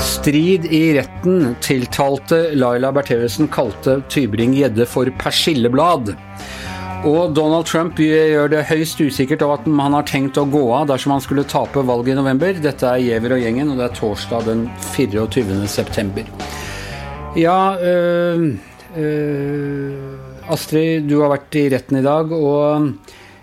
Strid i retten. Tiltalte Laila Bertheussen kalte Tybring-Gjedde for persilleblad. Og Donald Trump gjør det høyst usikkert av at han har tenkt å gå av dersom han skulle tape valget i november. Dette er Giæver og gjengen, og det er torsdag den 24. september. Ja øh, øh, Astrid, du har vært i retten i dag, og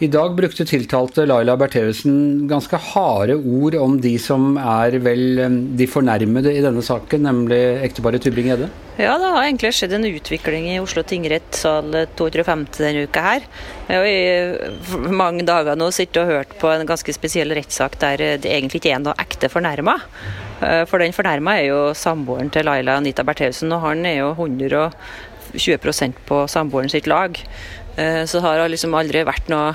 i dag brukte tiltalte Laila Bertheussen ganske harde ord om de som er vel de fornærmede i denne saken, nemlig ekteparet Tybring-Gjedde? Ja, det har egentlig skjedd en utvikling i Oslo tingrett sal 250 denne uka her. Jeg har i mange dager nå sittet og hørt på en ganske spesiell rettssak der det egentlig ikke er noe ekte fornærma. Eh, for den fornærma er jo samboeren til Laila Anita Bertheussen, og han er jo 120% på samboeren sitt lag. Eh, så har det liksom aldri vært noe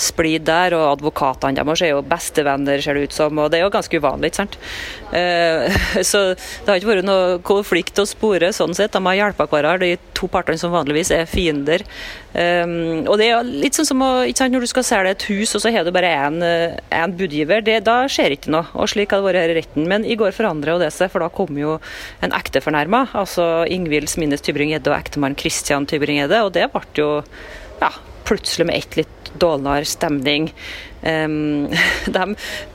splid der, og advokatene deres er jo bestevenner, ser det ut som, og det er jo ganske uvanlig, ikke sant. Eh, så det har ikke vært noe konflikt å spore sånn sett. De har hjulpet hverandre, de to partene som vanligvis er fiender. Um, og det er litt sånn som sant, når du skal selge et hus, og så har du bare én budgiver. Det, da skjer ikke noe. Og slik har det vært her i retten. Men i går forandra det seg, for da kom jo en ekte fornærma. altså Ingvild Smines Tybring-Gjedde og ektemann Christian Tybring-Gjedde, og det ble jo ja, plutselig med ett litt dårligere stemning. De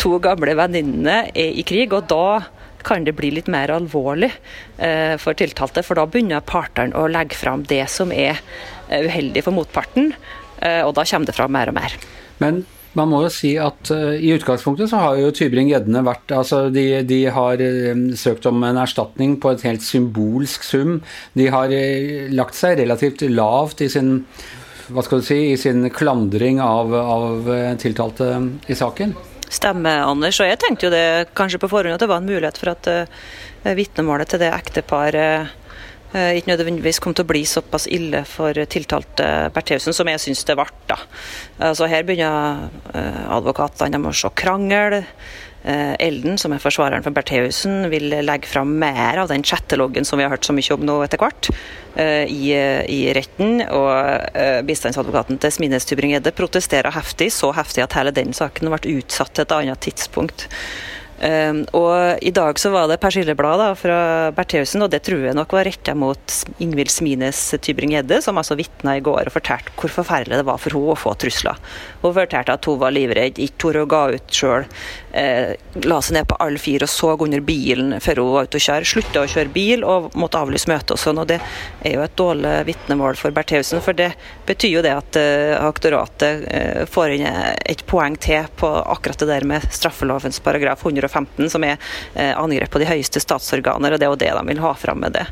to gamle venninnene er i krig, og da kan det bli litt mer alvorlig uh, for tiltalte. For da begynner partene å legge fram det som er uh, uheldig for motparten, uh, og da kommer det fram mer og mer. Men man må jo si at uh, i utgangspunktet så har jo Tybring-Gjeddene vært altså de, de har uh, søkt om en erstatning på et helt symbolsk sum. De har uh, lagt seg relativt lavt i sin hva skal du si, i sin klandring av, av tiltalte i saken? Stemmer, Anders. Og jeg tenkte jo det kanskje på forhånd at det var en mulighet for at uh, vitnemålet til det ekteparet uh, ikke nødvendigvis kom til å bli såpass ille for tiltalte Bertheussen som jeg syns det ble. da. Altså Her begynner uh, advokatene å se krangel. Eh, Elden, som er forsvareren for Bertheussen, vil legge fram mer av den chatteloggen som vi har hørt så mye om nå etter hvert, eh, i, i retten. Og eh, bistandsadvokaten til Smines Tybring-Gjedde protesterer heftig, så heftig at hele den saken ble utsatt til et annet tidspunkt. Um, og I dag så var det persilleblad da, fra Bertheussen, og det tror jeg nok var retta mot Ingvild Smines Tybring-Gjedde, som altså vitna i går og fortalte hvor forferdelig det var for henne å få trusler. Hun fortalte at hun var livredd, ikke torde å gå ut sjøl. Eh, la seg ned på alle fire og så under bilen før hun var ute og kjøre. Slutta å kjøre bil og måtte avlyse møtet og sånn. og Det er jo et dårlig vitnemål for Bertheussen, for det betyr jo det at eh, aktoratet eh, får inn et poeng til på akkurat det der med straffelovens paragraf 100 115, som er eh, angrep på de høyeste statsorganer, og det er jo det de vil ha fram med det.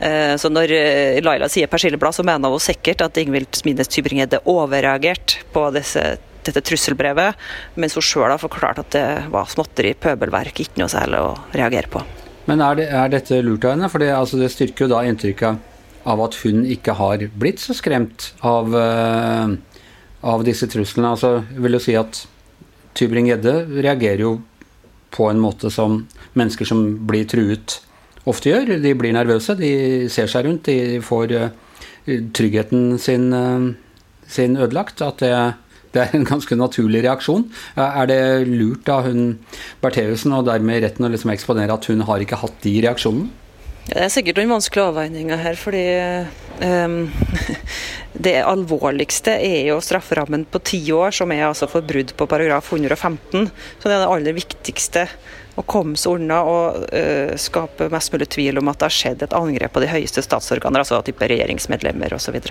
Eh, så når eh, Laila sier persilleblad, så mener hun sikkert at Ingvild Smines Tybring-Gjedde overreagerte på disse dette trusselbrevet, mens hun sjøl har forklart at det var småtteri, pøbelverk, ikke noe særlig å reagere på. Men er, det, er dette lurt av henne? For det, altså, det, styrker jo da inntrykket av at hun ikke har blitt så skremt av, uh, av disse truslene. Altså, jeg vil jo si at Tybring-Gjedde reagerer jo på en måte som mennesker som blir truet, ofte gjør. De blir nervøse, de ser seg rundt, de får uh, tryggheten sin, uh, sin, ødelagt. At det, det, er en ganske naturlig reaksjon. Er det lurt av hun Bertheussen og dermed retten å liksom eksponere at hun har ikke hatt de reaksjonene? Det er sikkert noen vanskelige avveininger her, fordi um, det alvorligste er jo strafferammen på ti år, som er altså for brudd på paragraf 115. Så det er det aller viktigste. Å komme seg unna og uh, skape mest mulig tvil om at det har skjedd et angrep på de høyeste statsorganer, altså type regjeringsmedlemmer osv.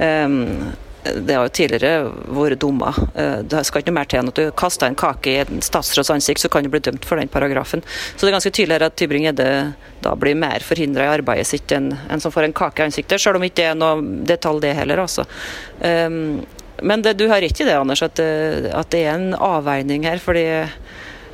Um, det har jo tidligere vært dumma. Eh, det skal ikke noe mer til enn at du kaster en kake i en statsråds ansikt, så kan du bli dømt for den paragrafen. Så det er ganske tydelig at Tybring-Gjedde da blir mer forhindra i arbeidet sitt enn en som får en kake i ansiktet, selv om ikke det er noe detalj det heller, altså. Um, men det, du har rett i det, Anders, at, det, at det er en avveining her. fordi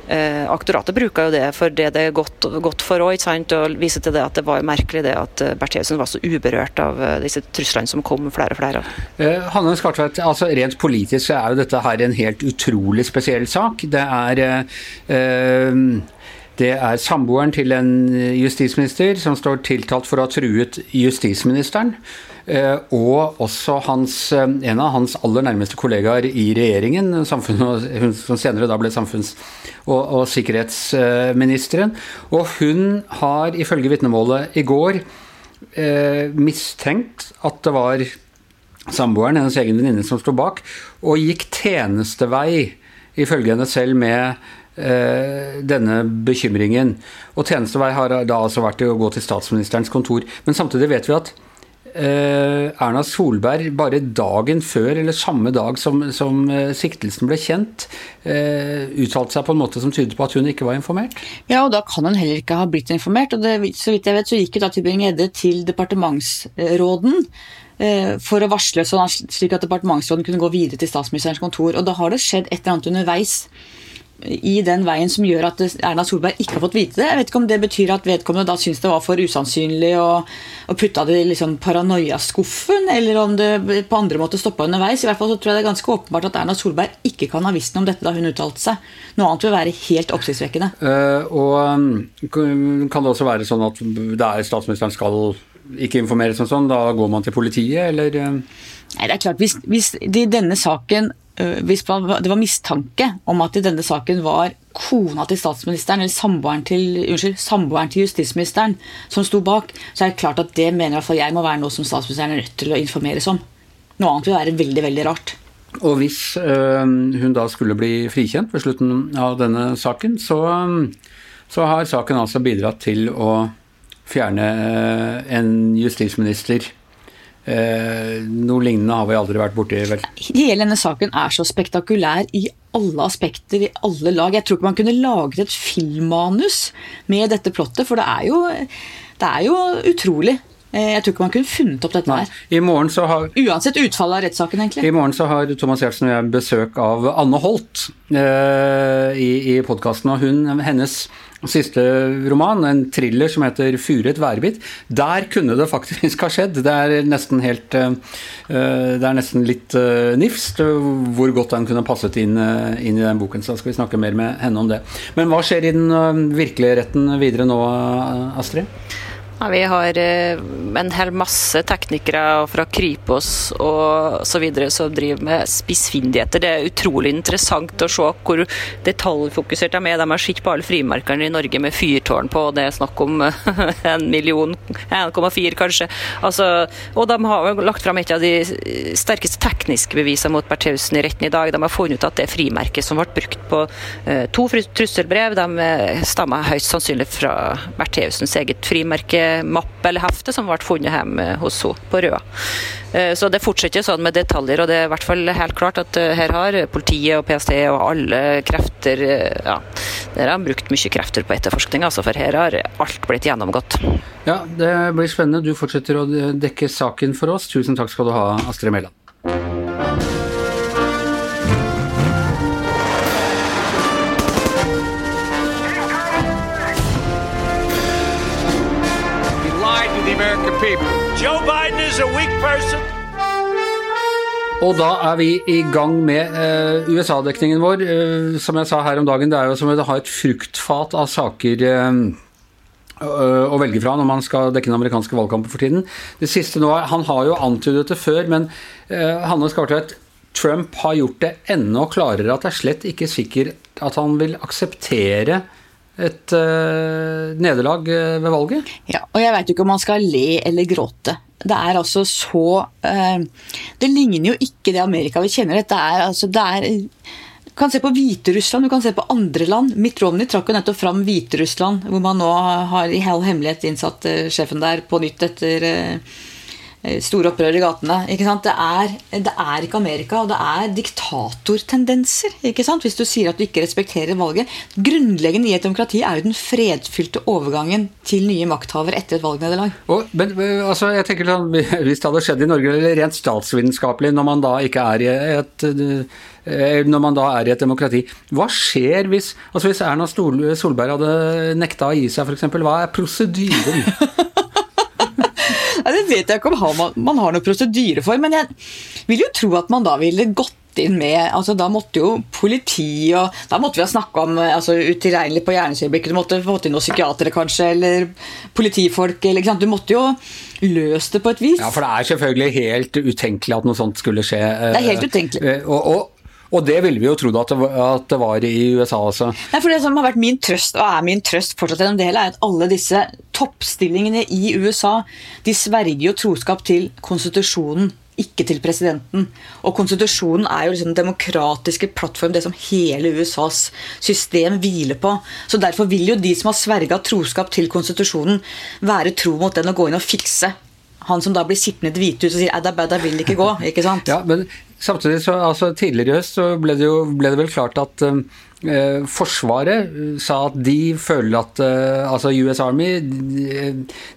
Eh, aktoratet bruker jo det for det det er godt, godt for òg, og viser til det at det var merkelig det at eh, Bertheussen var så uberørt av eh, disse truslene som kom flere og flere av. Eh, Hanne Skartveit, altså rent politisk så er jo dette her en helt utrolig spesiell sak. Det er eh, Det er samboeren til en justisminister som står tiltalt for å ha truet justisministeren. Eh, og også hans, eh, en av hans aller nærmeste kollegaer i regjeringen, hun som senere da ble samfunns- og, og sikkerhetsministeren. Og hun har ifølge vitnemålet i går eh, mistenkt at det var samboeren, hennes egen venninne, som sto bak, og gikk tjenestevei, ifølge henne selv, med denne bekymringen. Og tjenestevei har da altså vært å gå til statsministerens kontor. Men samtidig vet vi at Erna Solberg bare dagen før, eller samme dag som, som eh, siktelsen ble kjent, eh, uttalte seg på en måte som tydet på at hun ikke var informert? Ja, og da kan hun heller ikke ha blitt informert. og det, Så vidt jeg vet, så gikk jo da Tybring-Gjedde til departementsråden Eh, for å varsle, sånn slik at departementsråden kunne gå videre til statsministerens kontor. Og da har det skjedd et eller annet underveis i den veien som gjør at Erna Solberg ikke har fått vite det. Jeg vet ikke om det betyr at vedkommende da syns det var for usannsynlig og, og putta det i liksom paranoiaskuffen, eller om det på andre måter stoppa underveis. I hvert fall så tror jeg det er ganske åpenbart at Erna Solberg ikke kan ha visst noe om dette da hun uttalte seg. Noe annet vil være helt oppsiktsvekkende. Uh, og um, kan det også være sånn at det er statsministeren skal ikke informeres om sånn, da går man til politiet, eller? Eh? Nei, det er klart, Hvis, hvis det i denne saken eh, man, det var mistanke om at i denne saken var kona til statsministeren eller samboeren til, unnskyld, samboeren til justisministeren som sto bak, så er det klart at det mener i jeg må være noe som statsministeren er nødt til å informeres om. Noe annet vil være veldig, veldig rart. Og hvis øh, hun da skulle bli frikjent ved slutten av denne saken, så, så har saken altså bidratt til å fjerne eh, en justisminister. Eh, noe lignende har vi aldri vært borti, vel? Hele denne saken er så spektakulær i alle aspekter, i alle lag. Jeg tror ikke man kunne lagret et filmmanus med dette plottet, for det er jo, det er jo utrolig. Eh, jeg tror ikke man kunne funnet opp dette Nei. her. I morgen så har, Uansett utfallet av rettssaken, egentlig. I morgen så har Thomas Giertsen og jeg besøk av Anne Holt eh, i, i podkasten. Og hun, hennes siste roman, en thriller som heter 'Furet værbit'. Der kunne det faktisk ha skjedd. Det er nesten helt uh, Det er nesten litt uh, nifst hvor godt den kunne passet inn, inn, i den boken. Så da skal vi snakke mer med henne om det. Men hva skjer i den virkelige retten videre nå, Astrid? Ja, vi har eh, en hel masse teknikere fra Kripos og så videre som driver med spissfindigheter. Det er utrolig interessant å se hvor detaljfokusert de er. De har sett på alle frimerkene i Norge med fyrtårn på, og det er snakk om en million, 1,4 kanskje. Altså, og de har lagt fram et av de sterkeste tekniske bevisene mot Bertheussen i retten i dag. De har funnet ut at det frimerket som ble brukt på eh, to trusselbrev, de stammer høyst sannsynlig fra Bertheussens eget frimerke mappe eller hefte som ble funnet hjemme hos henne på Røa. Eh, så det fortsetter sånn med detaljer, og det er i hvert fall helt klart at eh, her har politiet og PST og alle krefter eh, ja, Dere har brukt mye krefter på etterforskning, altså, for her har alt blitt gjennomgått. Ja, det blir spennende. Du fortsetter å dekke saken for oss. Tusen takk skal du ha, Astrid Mæland. Is a weak person. Og da er vi i gang med eh, USA-dekningen vår. Eh, som jeg sa her om dagen, det er jo som å ha et fruktfat av saker eh, å velge fra når man skal dekke den amerikanske valgkampen for tiden. Det siste nå, Han har jo antydet det før, men Hanne Skartveit, Trump har gjort det enda klarere at det er slett ikke sikkert at han vil akseptere et uh, nederlag eh, ved valget. Ja, og jeg veit jo ikke om man skal le eller gråte. Det er altså så uh, Det ligner jo ikke det Amerika vi kjenner. Dette er altså det er Du kan se på Hviterussland, du kan se på andre land. Mitt Romney trakk jo nettopp fram Hviterussland, hvor man nå har i hel hemmelighet innsatt uh, sjefen der på nytt etter Eh, store opprør i gatene. ikke sant? Det er, det er, ikke Amerika, og det er diktatortendenser. ikke sant? Hvis du sier at du ikke respekterer valget. Grunnleggende i et demokrati er jo den fredfylte overgangen til nye makthavere etter et valgnederlag. Men altså, jeg tenker sånn, Hvis det hadde skjedd i Norge, eller rent statsvitenskapelig, når man da ikke er i et eh, når man da er i et demokrati. Hva skjer hvis, altså hvis Erna Solberg hadde nekta å gi seg, f.eks.? Hva er prosedyren? Det vet jeg ikke om man har noen prosedyre for, men jeg vil jo tro at man da ville gått inn med altså Da måtte jo politi og Da måtte vi ha snakka om altså, utilregnelig på gjerningsøyeblikket. Du måtte fått inn noen psykiatere, kanskje, eller politifolk. Eller, Du måtte jo løst det på et vis. Ja, for det er selvfølgelig helt utenkelig at noe sånt skulle skje. Det er helt utenkelig. Eh, og, og og det ville vi jo trodd at, at, det var i USA også. Nei, for Det som har vært min trøst, og er min trøst fortsatt gjennom det hele, er at alle disse toppstillingene i USA de sverger jo troskap til konstitusjonen ikke til presidenten. Og konstitusjonen er jo liksom den demokratiske plattform, det som hele USAs system hviler på. Så derfor vil jo de som har sverga troskap til konstitusjonen, være tro mot den og gå inn og fikse. Han som da blir sittende i Det hvite hus og sier 'ædda bædda vil ikke gå'. ikke sant? Ja, men samtidig så, altså Tidligere i høst så ble det jo ble det vel klart at eh, Forsvaret sa at de føler at eh, Altså US Army de,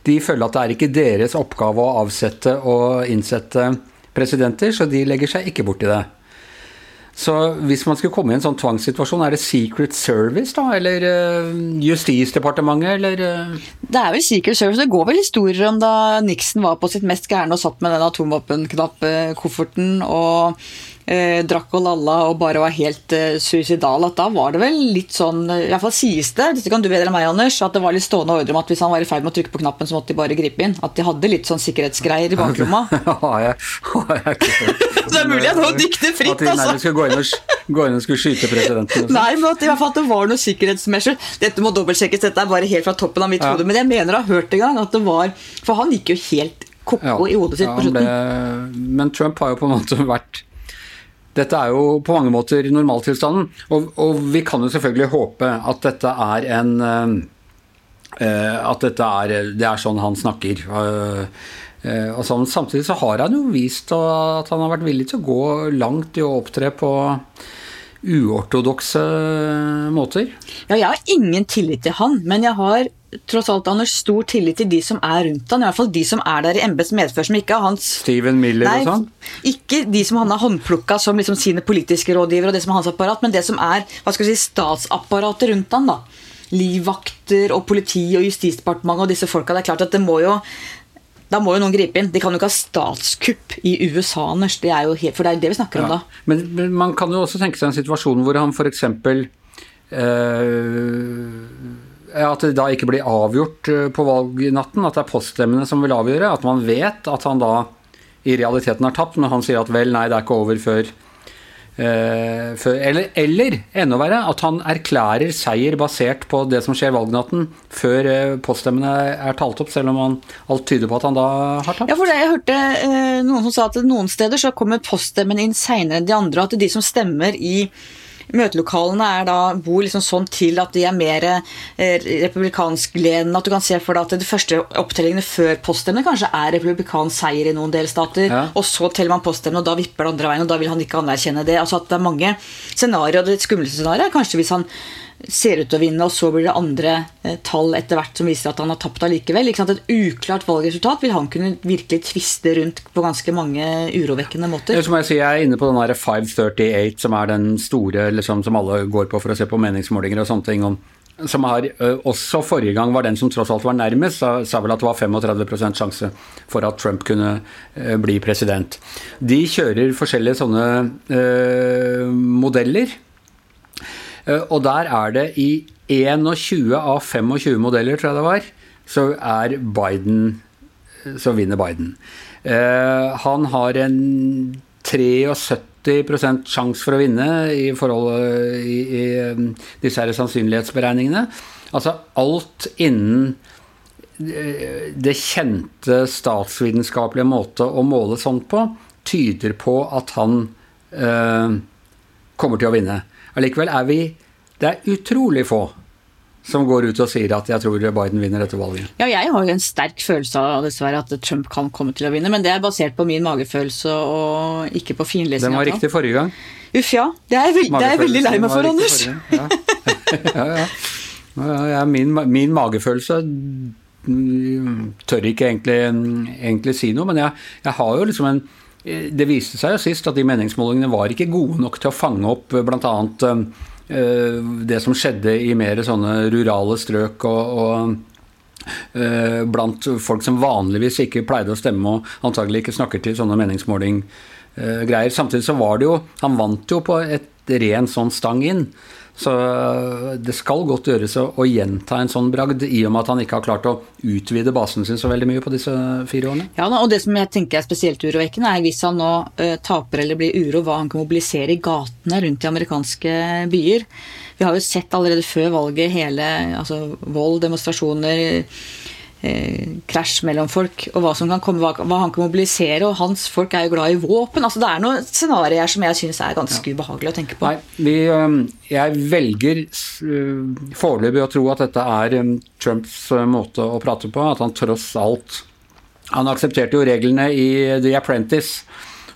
de, føler at det er ikke deres oppgave å avsette og innsette presidenter, så de legger seg ikke borti det. Så hvis man skulle komme i en sånn tvangssituasjon, er det Secret Service da, eller uh, Justisdepartementet, eller uh... Det er vel Secret Service. Det går vel historier om da Nixon var på sitt mest gærne og satt med den atomvåpenknapp-kofferten og eh, drakk og lalla og bare var helt eh, suicidal, at da var det vel litt sånn I hvert fall sies det, dette kan du bedre enn meg, Anders, at det var litt stående ordre om at hvis han var i ferd med å trykke på knappen, så måtte de bare gripe inn. At de hadde litt sånn sikkerhetsgreier i baklomma. Det er mulig at hun dykter fritt, altså. At de altså. nærmest skulle gå inn og, gå inn og skulle skyte presidenten. Nei, men at, i hvert fall at det var noe sikkerhetsmeasure. Dette må dobbeltsjekkes, dette er bare helt fra toppen av mitt ja. hode. Men jeg mener å ha hørt en gang at det var For han gikk jo helt ko-ko ja, i hodet sitt ja, på slutten. Men Trump har jo på en måte vært dette er jo på mange måter normaltilstanden, og, og vi kan jo selvfølgelig håpe at dette er en uh, At dette er, det er sånn han snakker. Sånn. Samtidig så har han jo vist at han har vært villig til å gå langt i å opptre på uortodokse måter. Ja, jeg har ingen tillit til han, men jeg har tross alt Anders, stor tillit til de som er rundt han, i hvert fall de som er der i embets medfør, som ikke er hans Steven Miller nei, og sånn? Ikke de som han har håndplukka som liksom sine politiske rådgivere, og det som er hans apparat, men det som er hva skal vi si, statsapparatet rundt han da. Livvakter og politi og Justisdepartementet og disse folka. Det er klart at det må jo da må jo noen gripe inn. De kan jo ikke ha statskupp i USA, Anders. Det er jo helt, for det er det vi snakker ja. om da. Men, men, man kan jo også tenke seg en situasjon hvor han f.eks. Øh, at det da ikke blir avgjort eh, på valgnatten, at det er poststemmene som vil avgjøre. At man vet at han da i realiteten har tapt, men han sier at vel, nei, det er ikke over før, eh, før eller, eller, enda verre, at han erklærer seier basert på det som skjer valgnatten, før eh, poststemmene er talt opp, selv om han, alt tyder på at han da har tapt. Ja, for det, Jeg hørte eh, noen som sa at noen steder så kommer poststemmen inn seinere enn de andre, og at de som stemmer i Møtelokalene er da, bor liksom sånn til at de er mer republikansk ledende, At du kan se for deg at de første opptellingene før poststemmene kanskje er republikansk seier i noen delstater. Ja. Og så teller man poststemmene, og da vipper det andre veien, og da vil han ikke anerkjenne det. Altså at det er mange scenarioer. Det skumleste scenarioet er kanskje hvis han ser ut til å vinne, og så blir det andre eh, tall etter hvert som viser at han har tapt allikevel. Et uklart valgresultat vil han kunne virkelig tviste rundt på ganske mange urovekkende måter. Som jeg sier, jeg er inne på den der 538, som er den store liksom, som alle går på for å se på meningsmålinger og sånne ting. om som har, også forrige gang var den som tross alt var nærmest, sa, sa vel at det var 35% sjanse for at Trump kunne bli president. De kjører forskjellige sånne øh, modeller Eh, og der er det i 21 av 25 modeller, tror jeg det var, så er Biden Så vinner Biden. Eh, han har en 73% sjanse for å vinne i forhold i, i disse her sannsynlighetsberegningene. Altså alt innen eh, det kjente statsvitenskapelige måte å måle sånt på, tyder på at han øh, kommer til å vinne. Allikevel er vi Det er utrolig få som går ut og sier at jeg tror Biden vinner dette valget. Ja, jeg har jo en sterk følelse av dessverre at Trump kan komme til å vinne, men det er basert på min magefølelse og ikke på finlesing. Den var riktig forrige gang. Uff, ja. Det er, veld, det er jeg veldig lei meg for, Anders. Ja. ja, ja. ja min, min, magefølelse tør ikke egentlig, egentlig si noe, men jeg, jeg har jo liksom en det viste seg jo sist at de meningsmålingene var ikke gode nok til å fange opp bl.a. Eh, det som skjedde i mer sånne rurale strøk og, og eh, blant folk som vanligvis ikke pleide å stemme og antagelig ikke snakker til sånne meningsmåling uh. Samtidig så var det jo Han vant jo på et ren sånn stang inn. Så det skal godt gjøres å, gjenta en sånn bragd, i og med at han ikke har klart å utvide basen sin så veldig mye på disse fire årene. Ja, og det som jeg tenker er spesielt urovekkende, er hvis han nå uh, taper eller blir uro, hva han kan mobilisere i gatene rundt i amerikanske byer. Vi har jo sett allerede før valget hele altså vold, demonstrasjoner eh, krasj mellom folk, og hva, som kan komme, hva, han kan mobilisere. Og hans folk er jo glad i våpen. altså Det er noen scenarioer som jeg syns er ganske ja. ubehagelig å tenke på. Nei, vi, jeg velger foreløpig å tro at dette er Trumps måte å prate på. At han tross alt Han aksepterte jo reglene i The Apprentice.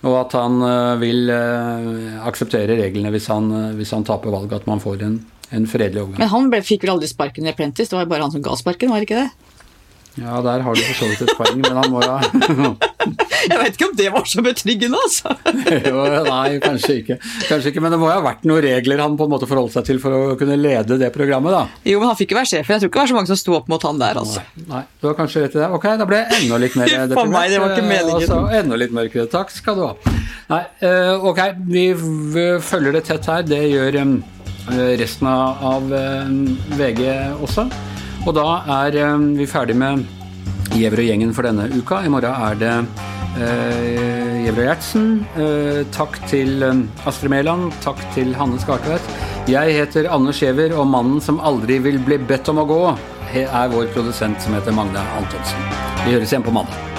Og at han vil akseptere reglene hvis han, hvis han taper valget, at man får en, en fredelig overgang. Men han ble, fikk vel aldri sparken i Apprentice? Det var jo bare han som ga sparken, var det ikke det? Ja, der har du for så vidt et poeng, men han må da Jeg vet ikke om det var så betryggende, altså. jo, nei, kanskje ikke. kanskje ikke. Men det må jo ha vært noen regler han på en måte forholdt seg til for å kunne lede det programmet, da. Jo, men han fikk jo være sjefen. Jeg tror ikke det var så mange som sto opp mot han der, altså. Nei, nei. du har kanskje rett i det. Ok, da ble det enda litt mer For meg, det var ikke meningen. Altså, enda litt mørkere. Takk skal du ha. Nei, eh, ok, vi følger det tett her. Det gjør resten av VG også. Og da er eh, vi ferdig med Gjever og gjengen for denne uka. I morgen er det Gjever og Gjertsen. Eh, takk til Astrid Mæland. Takk til Hanne Skartveit. Jeg heter Anders Gjever, og mannen som aldri vil bli bedt om å gå, er vår produsent som heter Magne Antonsen. Vi høres igjen på mandag.